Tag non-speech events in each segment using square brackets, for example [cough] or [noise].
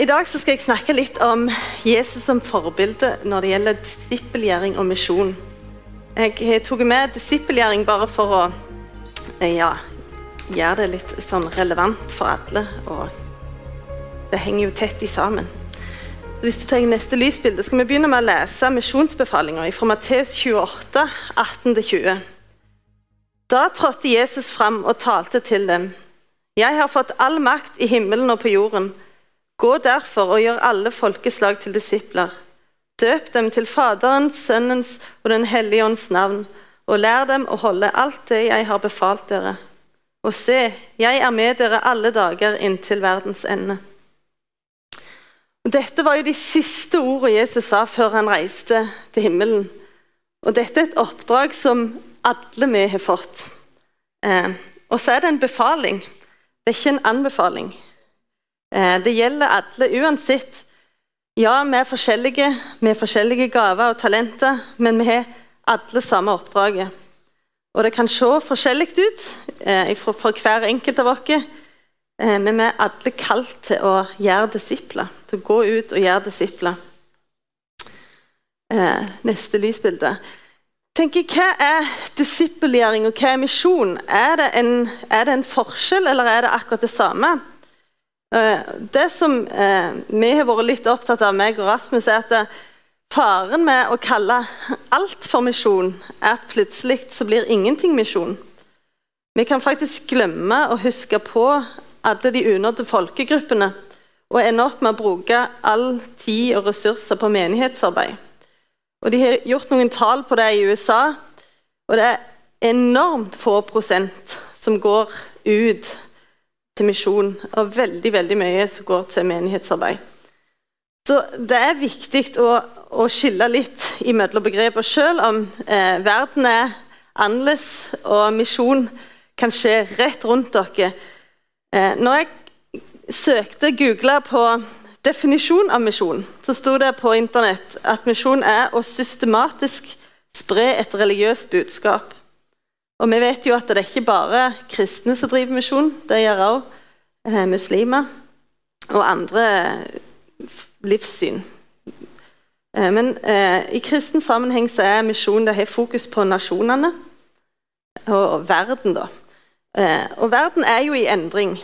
I dag skal jeg snakke litt om Jesus som forbilde når det gjelder disippelgjøring og misjon. Jeg tok med disippelgjøring bare for å eh, ja, gjøre det litt sånn relevant for alle. Og det henger jo tett i sammen. Så hvis du tar neste lysbilde, skal vi begynne med å lese misjonsbefalinga fra Matteus 28, 18-20. Da trådte Jesus fram og talte til dem. Jeg har fått all makt i himmelen og på jorden. Gå derfor og gjør alle folkeslag til disipler. Døp dem til Faderens, Sønnens og Den hellige ånds navn, og lær dem å holde alt det jeg har befalt dere. Og se, jeg er med dere alle dager inntil verdens ende. Dette var jo de siste ordene Jesus sa før han reiste til himmelen. Og dette er et oppdrag som alle vi har fått. Eh, og så er det en befaling. Det er ikke en anbefaling. Eh, det gjelder alle uansett. Ja, vi er forskjellige, vi har forskjellige gaver og talenter, men vi har alle samme oppdraget. Og det kan se forskjellig ut eh, for, hver enkelt av oss, eh, men vi er alle kalt til å gjøre disipler. Til å gå ut og gjøre disipler. Eh, neste lysbilde. Tenker, Hva er disippelgjøring og hva er misjon? Er er det en forskjell, eller er det akkurat det samme? Eh, det som eh, vi har vært litt opptatt av, meg og Rasmus, er at eh, faren med å kalle alt for misjon, er at plutselig så blir ingenting misjon. Vi kan faktisk glemme å huske på alle de unådde folkegruppene og ende opp med å bruke all tid og ressurser på menighetsarbeid. Og De har gjort noen tall på det i USA, og det er enormt få prosent som går ut til misjon, og veldig veldig mye som går til menighetsarbeid. Så det er viktig å, å skille litt imellom begreper, selv om eh, verden er annerledes og misjon kan skje rett rundt dere. Eh, når jeg søkte googla på definisjon av misjon, så sto det på internett at misjon er å systematisk spre et religiøst budskap. Og vi vet jo at det er ikke bare kristne som driver misjon. Det gjør òg eh, muslimer og andre livssyn. Eh, men eh, i kristen sammenheng så er misjonen det har fokus på nasjonene og, og verden. da. Eh, og verden er jo i endring.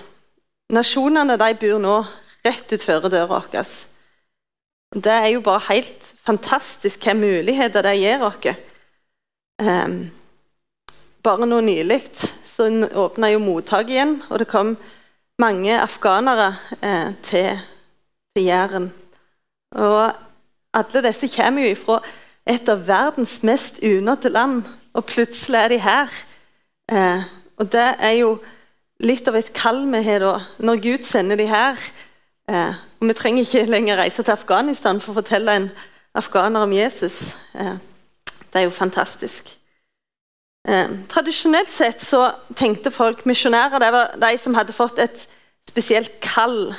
Nasjonene de bor nå rett utfor døra vår. Det er jo bare helt fantastisk hvilke muligheter det gir oss. Um, bare nå nylig så åpna jo mottaket igjen, og det kom mange afghanere eh, til, til Jæren. Og alle disse kommer jo ifra et av verdens mest unådde land, og plutselig er de her. Eh, og det er jo litt av et kall vi har da, når Gud sender de her. Eh, og Vi trenger ikke lenger reise til Afghanistan for å fortelle en afghaner om Jesus. Eh, det er jo fantastisk. Eh, tradisjonelt sett så tenkte folk misjonærer det var de som hadde fått et spesielt kall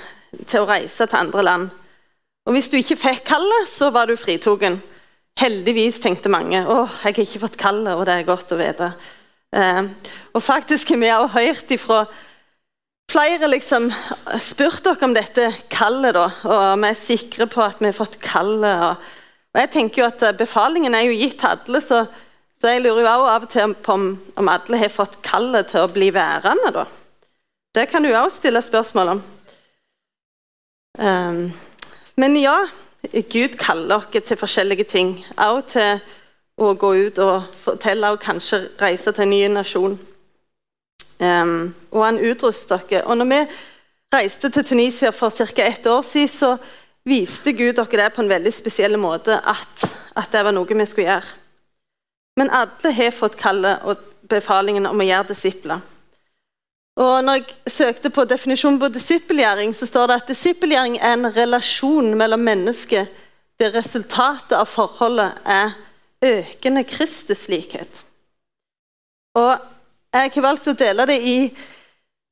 til å reise til andre land. Og Hvis du ikke fikk kallet, så var du fritogen. Heldigvis tenkte mange å, jeg har ikke fått kallet, og det er godt å vite. Eh, og faktisk har vi også hørt ifra flere liksom spurt dere om dette kallet, da, og vi er sikre på at vi har fått kallet. Og, jeg tenker jo at Befalingen er jo gitt til alle, så så jeg lurer jo også av og til på om, om alle har fått kallet til å bli værende, da. Det kan du òg stille spørsmål om. Um, men ja, Gud kaller oss til forskjellige ting. Også til å gå ut og fortelle og kanskje reise til en ny nasjon. Um, og han utruster oss. Og når vi reiste til Tunisia for ca. ett år siden, så viste Gud dere det på en veldig spesiell måte at, at det var noe vi skulle gjøre. Men alle har fått kallet og befalingen om å gjøre disipler. Og når jeg søkte på definisjonen på disippelgjøring, så står det at disippelgjøring er en relasjon mellom mennesker der resultatet av forholdet er økende Kristuslikhet. Og jeg har valgt å dele det i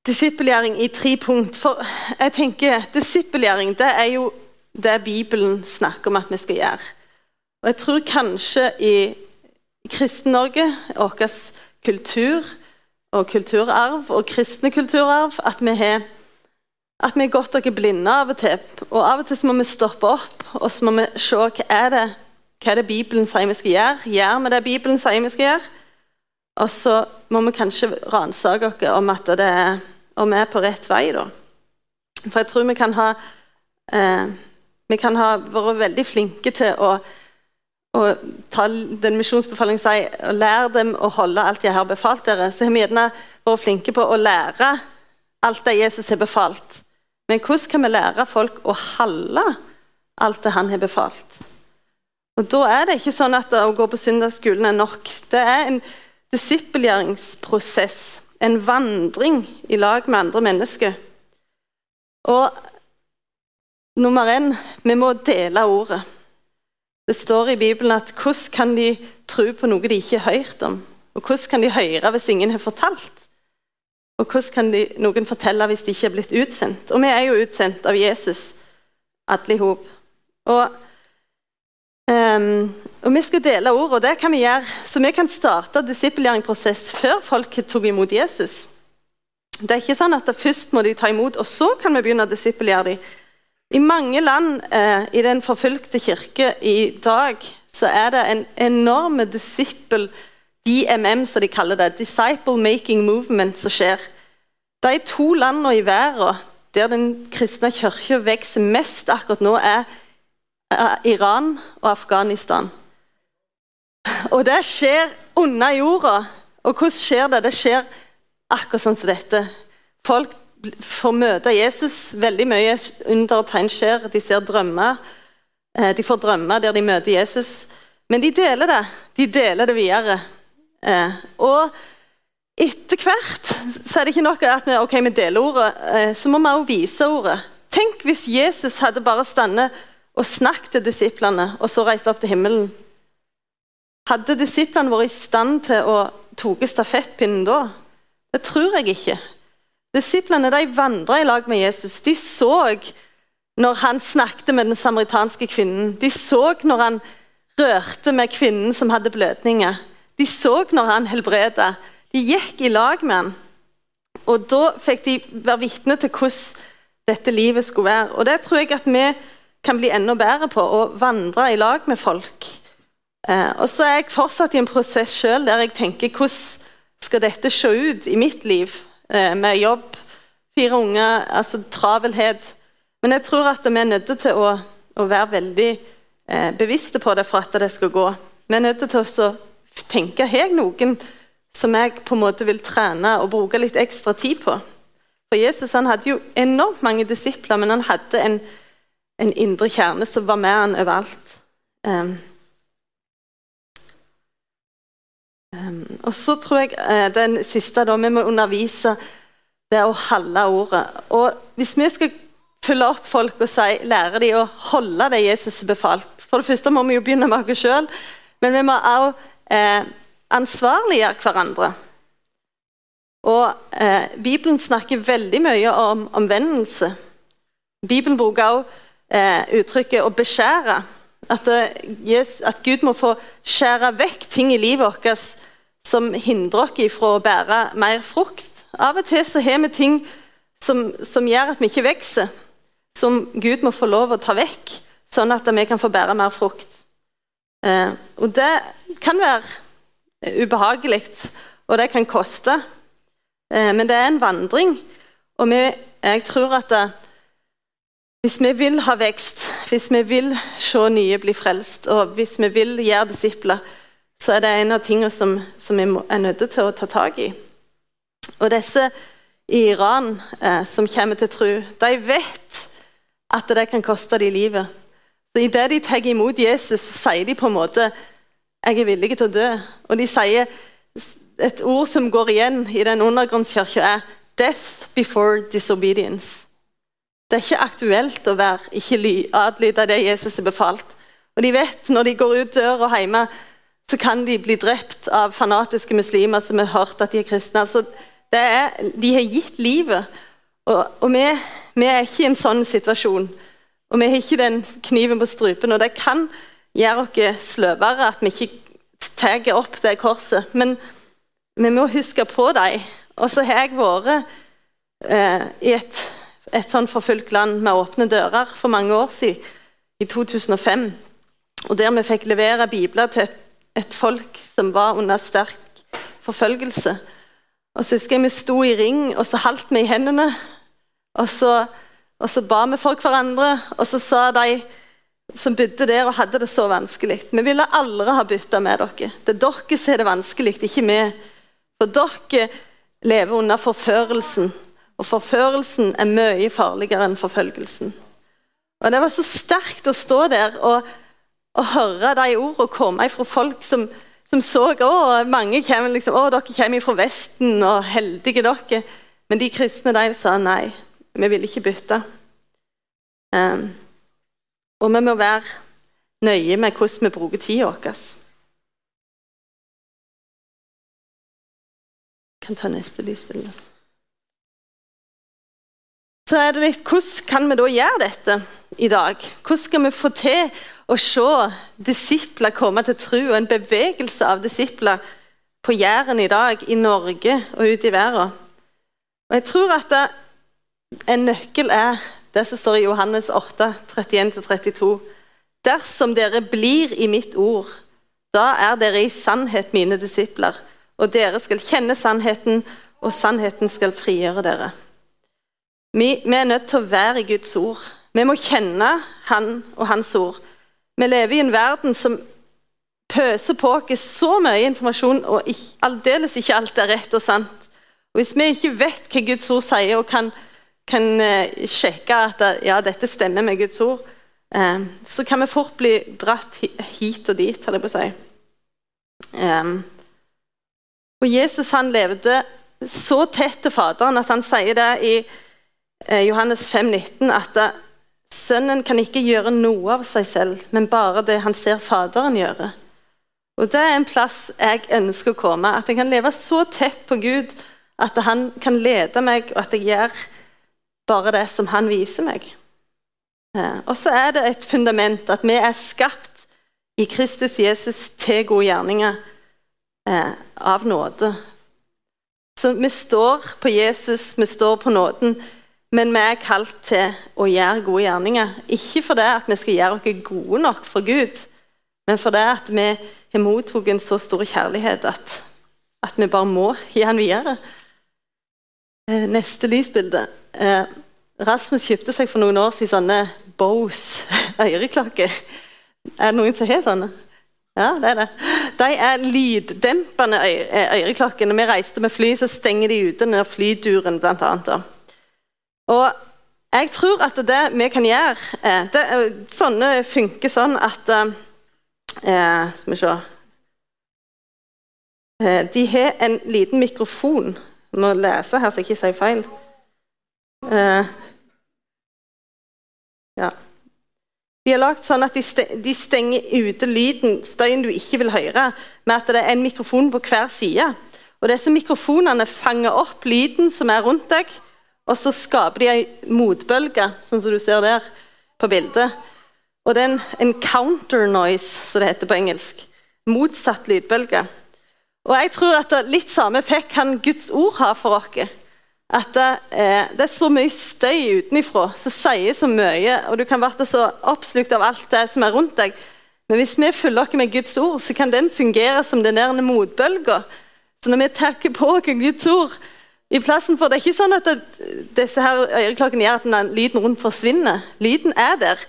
disippelgjøring i tre punkt. For jeg tenker disippelgjøring det er jo det Bibelen snakker om at vi skal gjøre. Og jeg tror kanskje i Kristen-Norge, vår kultur og kulturarv og kristne kulturarv, at vi har at vi er godt dere blinde av og til. Og av og til må vi stoppe opp og så må vi se hva er det, hva er det Bibelen sier vi skal gjøre. Gjør vi det Bibelen sier vi skal gjøre? Og så må vi kanskje ransake oss om at det er, om vi er på rett vei. da. For jeg tror vi kan ha eh, vi kan ha vært veldig flinke til å, å ta den misjonsbefalingen sier, og lære dem å holde alt jeg har befalt dere. Så har vi gjerne vært flinke på å lære alt det Jesus har befalt. Men hvordan kan vi lære folk å holde alt det han har befalt? Og Da er det ikke sånn at å gå på søndagsskolen er nok. Det er en disippelgjøringsprosess, en vandring i lag med andre mennesker. Og nummer én vi må dele ordet. Det står i Bibelen at hvordan kan de tro på noe de ikke har hørt om? Og hvordan kan de høre hvis ingen har fortalt? Og hvordan kan de, noen fortelle hvis de ikke er blitt utsendt? Og vi er jo utsendt av Jesus, alle i hop. Og, um, og, vi skal dele ord, og det kan vi gjøre. Så vi kan starte disippelgjøringsprosess før folk tok imot Jesus. Det er ikke sånn at Først må de ta imot, og så kan vi begynne å disippelgjøre dem. I mange land eh, i den forfulgte kirke i dag så er det en enorm disippel DMM, som de kaller det. Disciple Making Movement, som skjer. De to landene i verden der den kristne kirka vokser mest akkurat nå, er Iran og Afghanistan. Og det skjer under jorda. Og hvordan skjer det? Det skjer akkurat sånn som dette. Folk får møte Jesus. Veldig mye under og tegn skjer. De ser drømmer. Eh, de får drømmer der de møter Jesus. Men de deler det. De deler det videre. Eh, og etter hvert så er det ikke nok at vi, okay, vi deler ordet, eh, så må vi også vise ordet. Tenk hvis Jesus hadde bare stått og snakket til disiplene, og så reist opp til himmelen. Hadde disiplene vært i stand til å ta stafettpinnen da? Det tror jeg ikke. Disiplene de vandra i lag med Jesus. De så når han snakket med den samaritanske kvinnen. De så når han rørte med kvinnen som hadde blødninger. De så når han helbreda. De gikk i lag med ham. Og Da fikk de være vitne til hvordan dette livet skulle være. Og Det tror jeg at vi kan bli enda bedre på, å vandre i lag med folk. Eh, og så er jeg fortsatt i en prosess sjøl der jeg tenker hvordan skal dette se ut i mitt liv? Eh, med jobb, fire unger, altså travelhet. Men jeg tror at vi er nødt til å, å være veldig eh, bevisste på det for at det skal gå. Vi er nødt til å tenke har jeg noen som jeg på en måte vil trene og bruke litt ekstra tid på. For Jesus han hadde jo enormt mange disipler, men han hadde en, en indre kjerne som var med han overalt. Um, og så tror jeg uh, den siste da, Vi må undervise det å holde ordet. Og Hvis vi skal følge opp folk og si, lære dem å holde det Jesus har befalt For det første må vi jo begynne med oss sjøl, men vi må også eh, ansvarliggjøre hverandre. Og eh, Bibelen snakker veldig mye om omvendelse. Bibelen bruker også eh, uttrykket 'å beskjære'. At, yes, at, Gud må få skjære vekk ting i livet vårt som hindrer oss fra å bære mer frukt. Av og til så har vi ting som, som, gjør at vi ikke vokser, som Gud må få lov å ta vekk, sånn at vi kan få bære mer frukt. Eh, og det kan være ubehagelig, og det kan koste. Eh, men det er en vandring. Og vi, jeg tror at det, hvis vi vil ha vekst, hvis vi vil se nye bli frelst, og hvis vi vil gjøre disipler, så er det en av tingene som, som vi er nødt til å ta tak i. Og disse i Iran eh, som kommer til tro, de vet at det kan koste dem livet. Så Idet de tar imot Jesus, sier de på en måte 'Jeg er villig til å dø'. Og de sier et ord som går igjen i den undergrunnskirka, er 'death before disobedience'. Det er ikke aktuelt å være ikke adlyde det Jesus har befalt. Og de vet når de går ut døra hjemme, så kan de bli drept av fanatiske muslimer som har hørt at de er kristne. Altså, er, de har gitt livet. Og, og vi, vi, er ikke i en sånn situasjon. Og vi har ikke den kniven på strupen. Og det kan gjøre oss sløvere at vi ikke tar opp det korset. Men vi må huske på dem. Og så har jeg vært eh, i et, et sånn forfulgt land med åpne dører for mange år siden, i 2005. Og Der vi fikk levere bibler til et, et folk som var under sterk forfølgelse. Og så husker jeg Vi sto i ring, og så haldt vi i hendene. Og så, og så ba vi for hverandre, og så sa de som bodde der og hadde det så vanskelig Vi ville aldri ha bytta med dere. Det er dere som har det vanskelig, ikke vi. For dere lever under forførelsen, og forførelsen er mye farligere enn forfølgelsen. Og Det var så sterkt å stå der og, og høre de ordene komme fra folk som, som så å, mange kommer liksom, å, dere kommer fra Vesten, og heldige dere. Men de kristne de sa nei, vi vil ikke bytte. Um, og vi må være nøye med hvordan vi bruker tida vår. Kan ta neste lysbilde. Så er det litt, Hvordan kan vi da gjøre dette i dag? Hvordan skal vi få til å se disipler komme til tro, og en bevegelse av disipler på Jæren i dag, i Norge og ute i verden? Og Jeg tror at en nøkkel er det som står i Johannes 8, 31-32. Dersom dere blir i mitt ord, da er dere i sannhet mine disipler, og dere skal kjenne sannheten, og sannheten skal frigjøre dere. Vi, vi er nødt til å være i Guds ord. Vi må kjenne Han og Hans ord. Vi lever i en verden som pøser på oss så mye informasjon, og aldeles ikke alt er rett og sant. Hvis vi ikke vet hva Guds ord sier, og kan kan eh, sjekke at ja, dette stemmer med Guds ord, eh, så kan vi fort bli dratt hit og dit, holder jeg på å si. Og Jesus han levde så tett til Faderen at han sier det i eh, Johannes 5, 19, at sønnen kan ikke gjøre noe av seg selv, men bare det han ser Faderen gjøre. Og Det er en plass jeg ønsker å komme. At jeg kan leve så tett på Gud at han kan lede meg, og at jeg gjør bare det som han viser meg. Eh, og så er det et fundament at vi er skapt i Kristus Jesus til gode gjerninger eh, av nåde. Så vi står på Jesus, vi står på nåden, men vi er kalt til å gjøre gode gjerninger. Ikke fordi vi skal gjøre oss gode nok for Gud, men fordi vi har mottatt en så stor kjærlighet at, at vi bare må gi den videre. Eh, neste lysbilde. Eh, Rasmus kjøpte seg for noen år siden sånne Bose [laughs] øreklokker. Er det noen som har sånne? Ja, det er det. De er lyddempende øreklokker. Når vi reiste med fly, så stenger de ute når flyturen, blant annet. Og jeg tror at det vi kan gjøre det, Sånne funker sånn at eh, Skal vi se De har en liten mikrofon jeg må lese her så jeg ikke sier feil. Ja. De har lagd sånn at de stenger ute lyden, støyen du ikke vil høre, med at det er en mikrofon på hver side. Og Disse mikrofonene fanger opp lyden som er rundt deg, og så skaper de en motbølge, sånn som du ser der på bildet. Og det er en, counter noise, som det heter på engelsk. Motsatt lydbølge. Og jeg tror at Litt samme effekt kan Guds ord ha for oss. At det, eh, det er så mye støy utenifra som sier så mye, og du kan være så oppslukt av alt det som er rundt deg. Men hvis vi følger oss med Guds ord, så kan den fungere som den der motbølga. Så når vi takker på oss Guds ord i plassen for Det er ikke sånn at det, disse her øreklokkene gjør at den, lyden rundt forsvinner. Lyden er der.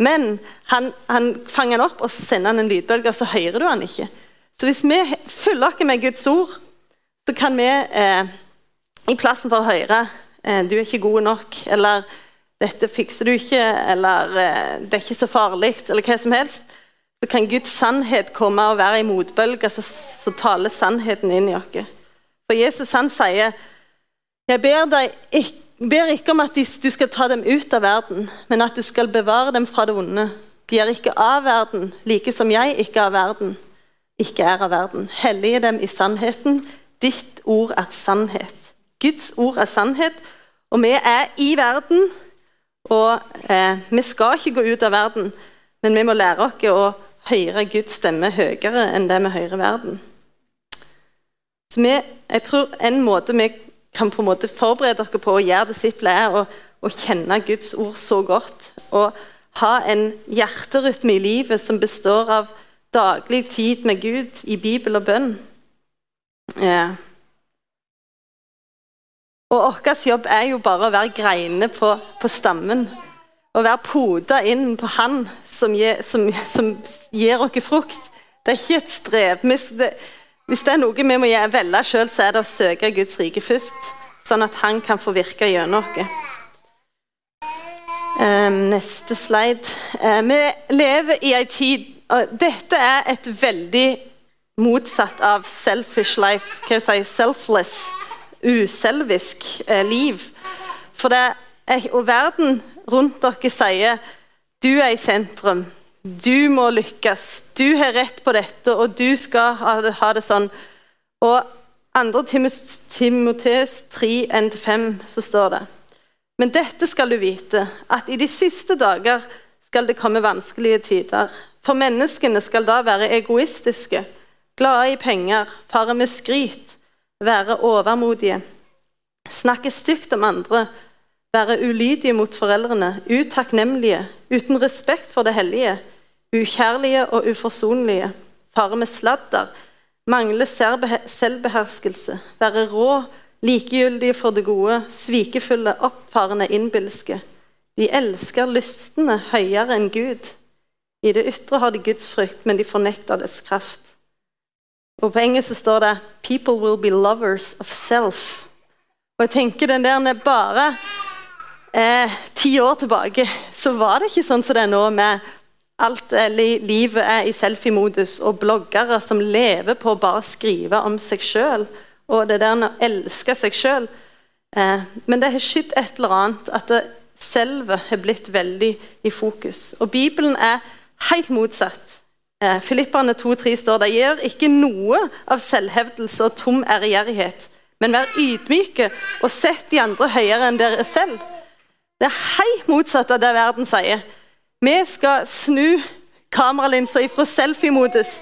Men han, han fanger den opp, og sender han en lydbølge, og så hører du den ikke. Så hvis vi følger oss med Guds ord, så kan vi eh, i plassen for å høre eh, 'du er ikke god nok', eller 'dette fikser du ikke', eller eh, 'det er ikke så farlig', eller hva som helst, så kan Guds sannhet komme og være i motbølge, så, så taler sannheten inn i oss. For Jesus han sier 'Jeg ber deg ikke ber ikke om at du skal ta dem ut av verden, men at du skal bevare dem fra det onde. De er ikke av verden, like som jeg ikke er av verden ikke er av verden. Hellige dem i sannheten. Ditt ord er sannhet. Guds ord er sannhet, og vi er i verden. Og eh, vi skal ikke gå ut av verden, men vi må lære oss å høre Guds stemme høyere enn det vi hører verden. Så vi, jeg tror En måte vi kan på en måte forberede dere på å gjøre disipler, er å å kjenne Guds ord så godt. Og ha en hjerterytme i livet som består av daglig tid med Gud i Bibel og bønn. Ja. Og vår jobb er jo bare å være greiner på, på stammen. Å være poda inn på Han som gir, som, som gir oss frukt. Det er ikke et strev. Hvis det, er noe vi må velge sjøl, så er det å søke Guds rike først. Sånn at Han kan få virke gjennom oss. Um, neste slide. Uh, vi lever i en tid Dette er et veldig motsatt av selfish life. Hva jeg sier, Selfless, uselvisk uh, liv. For det er, og verden rundt dere sier du er i sentrum. Du må lykkes. Du har rett på dette, og du skal ha det, sånn. Og 2. Timoteus 3, 1-5 så står det men dette skal du vite, at i de siste dager skal det komme vanskelige tider. For menneskene skal da være egoistiske, glade i penger, fare med skryt, være overmodige, snakke stygt om andre, være ulydige mot foreldrene, utakknemlige, uten respekt for det hellige, ukjærlige og uforsonlige, fare med sladder, mangle selvbeherskelse, være rå, likegyldige for det gode, svikefulle, oppfarende, innbilske. De elsker lystene høyere enn Gud. I det ytre har de Guds frykt, men de fornekter dets kraft. Og På engelsk står det 'People will be lovers of self'. Og jeg tenker den der Bare eh, ti år tilbake så var det ikke sånn som det er nå, med alt eh, livet er i selfie-modus, og bloggere som lever på å bare skrive om seg sjøl og det der å elske seg sjøl. Eh, men det har skjedd et eller annet, at det selve har blitt veldig i fokus. Og Bibelen er helt motsatt. Eh, Filipperne 2,3 står det gjør ikke noe av selvhevdelse og tom ærgjerrighet, men vær ydmyke og sett de andre høyere enn dere selv. Det er helt motsatt av det verden sier. Vi skal snu kameralinsa fra selfie-modus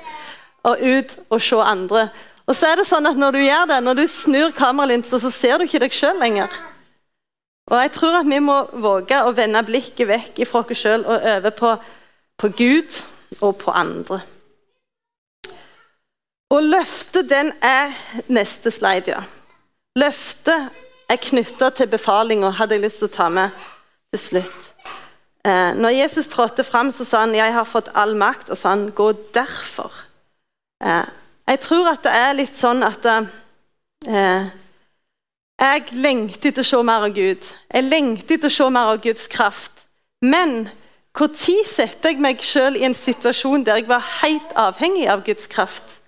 og ut og se andre. Og så er det sånn at Når du gjør det, når du snur kameralinsa, så ser du ikke deg sjøl lenger. Og Jeg tror at vi må våge å vende blikket vekk fra oss sjøl og over på, på Gud og på andre. Og løftet, den er neste slide, ja. Løftet er knytta til befalinga, hadde jeg lyst til å ta med til slutt. Eh, når Jesus trådte fram, så sa han 'Jeg har fått all makt', og sa han 'gå derfor'. Eh, jeg tror at det er litt sånn at eh, Jeg lengter etter å se mer av Gud. Jeg lengter etter å se mer av Guds kraft. Men når setter jeg meg selv i en situasjon der jeg var helt avhengig av Guds kraft?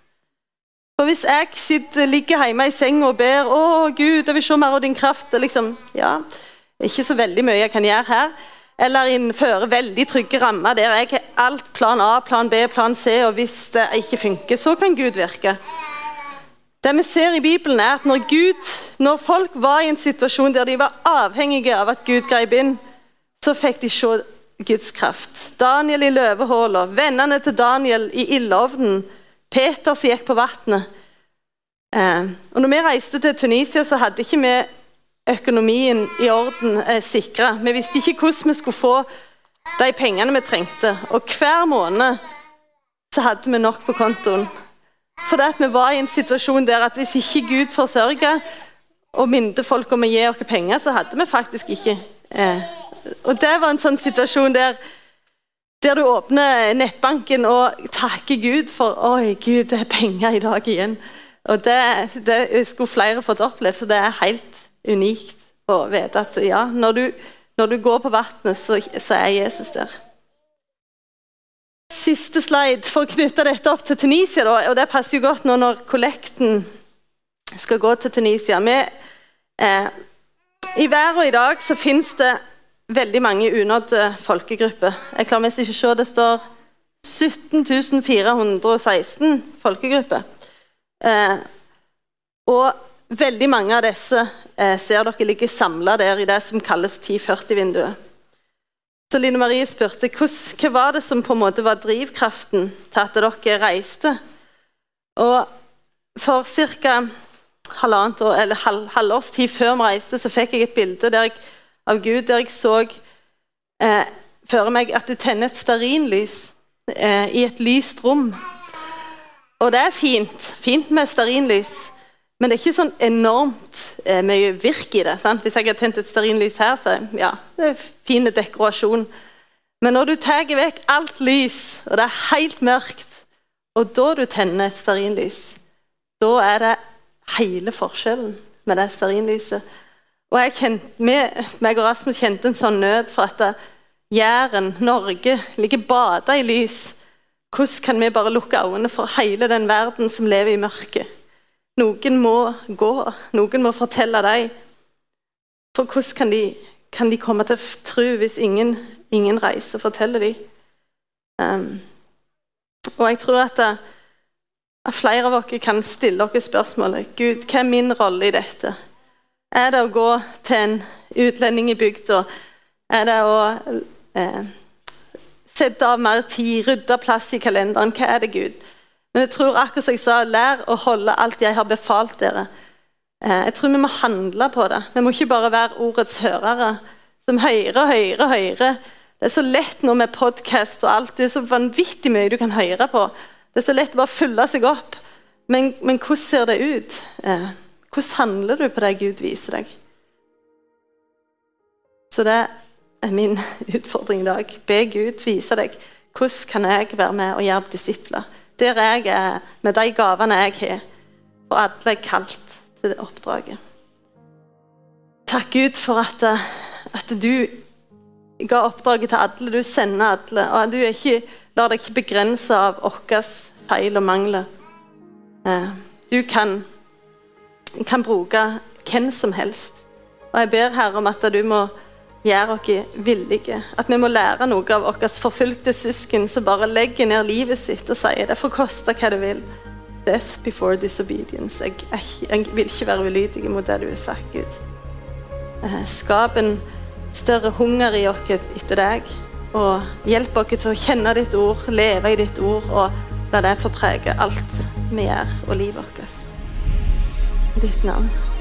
For Hvis jeg sitter, ligger hjemme i senga og ber 'Å, Gud, jeg vil se mer av din kraft' liksom, ja, ikke så veldig mye jeg kan gjøre her eller innføre veldig trygge rammer der jeg har alt plan A, plan B, plan C, og hvis det ikke funker, så kan Gud virke. Det vi ser i Bibelen er at når, Gud, når folk var i en situasjon der de var avhengige av at Gud grep inn, så fikk de se Guds kraft. Daniel i løvehåla, vennene til Daniel i ildovnen, Peter som gikk på vannet. Eh, når vi reiste til Tunisia, så hadde ikke vi økonomien i orden eh, sikra. Vi visste ikke hvordan vi skulle få de pengene vi trengte. Og hver måned så hadde vi nok på kontoen. Fordi at vi var i en situasjon der at hvis ikke Gud forsørga og minte folk om å gi oss penger, så hadde vi faktisk ikke eh. Og det var en sånn situasjon der der du åpner nettbanken og takker Gud for Oi, Gud, det er penger i dag igjen. Og det, det skulle flere fått oppleve, for det er helt unikt å vite at ja, når du, når du går på vannet, så, så, er Jesus der. Siste slide for å knytte dette opp til Tunisia. Da, og Det passer jo godt nå når kollekten skal gå til Tunisia. Med, eh, I verden i dag så finnes det veldig mange unådde folkegrupper. Jeg klarer mest ikke å se, Det står 17 416 folkegrupper. Eh, og Veldig mange av disse eh, ser dere ligger samla der i det som kalles 1040-vinduet. Så Line Marie spurte hva var det som på en måte var drivkraften til at dere reiste. Og For ca. halvannet år, eller halv, halvårs tid før vi reiste, så fikk jeg et bilde jeg av Gud der jeg så eh, for meg at du tenner et stearinlys eh, i et lyst rom. Og det er fint. Fint med stearinlys. Men det er ikke sånn enormt eh, mye virk i det. Sant? Hvis jeg har tent et stearinlys her, så ja, det er fin dekorasjon. Men når du tar vekk alt lys, og det er helt mørkt, og da du tenner et stearinlys, da er det hele forskjellen med det stearinlyset. Og jeg kjente, meg og Rasmus kjente en sånn nød for at Jæren, Norge, ligger bada i lys. Hvordan kan vi bare lukke øynene for hele den verden som lever i mørket? Noen må gå, noen må fortelle dem. For hvordan kan de, kan de komme til tro hvis ingen, ingen reiser og forteller dem? Um, og jeg tror at, eh, at flere av dere kan stille dere spørsmålet Gud, hva er min rolle i dette? Er det å gå til en utlending i bygda? Er det å eh, sette av mer tid, rydde plass i kalenderen? Hva er det, Gud? Men jeg tror akkurat som jeg sa, lær å holde alt jeg har befalt dere. Eh, jeg tror vi må handle på det. Vi må ikke bare være ordets hørere som hører hører hører det er så lett nå med podkast og alt. Det er så vanvittig mye du kan høre på. Det er så lett å bare fylle seg opp. Men, men hvordan ser det ut? Eh, hvordan handler du på det Gud viser deg? Så det er min [laughs] utfordring i dag. Be Gud vise deg hvordan kan jeg være med og gjøre disipler. Der jeg er, med de gavene jeg har. For alle er kalt til det oppdraget. Takk Gud for at, eh, at du ga oppdraget til alle. Du sender alle. og Du ikke, lar deg ikke begrense av våre feil og mangler. Eh, du kan, kan bruke hvem som helst. Og Jeg ber Herre om at du må gjøre oss villige. At vi må lære noe av våre forfulgte søsken som bare legger ned livet sitt og sier det får koste hva det vil. Death before disobedience. Jeg, jeg, jeg vil ikke være ulydig mot det du har sagt, Gud. Eh, skap en større hunger i oss etter deg. Og hjelp oss til å kjenne ditt ord, leve i ditt ord, og la det få prege alt vi gjør, og livet vårt. I ditt navn.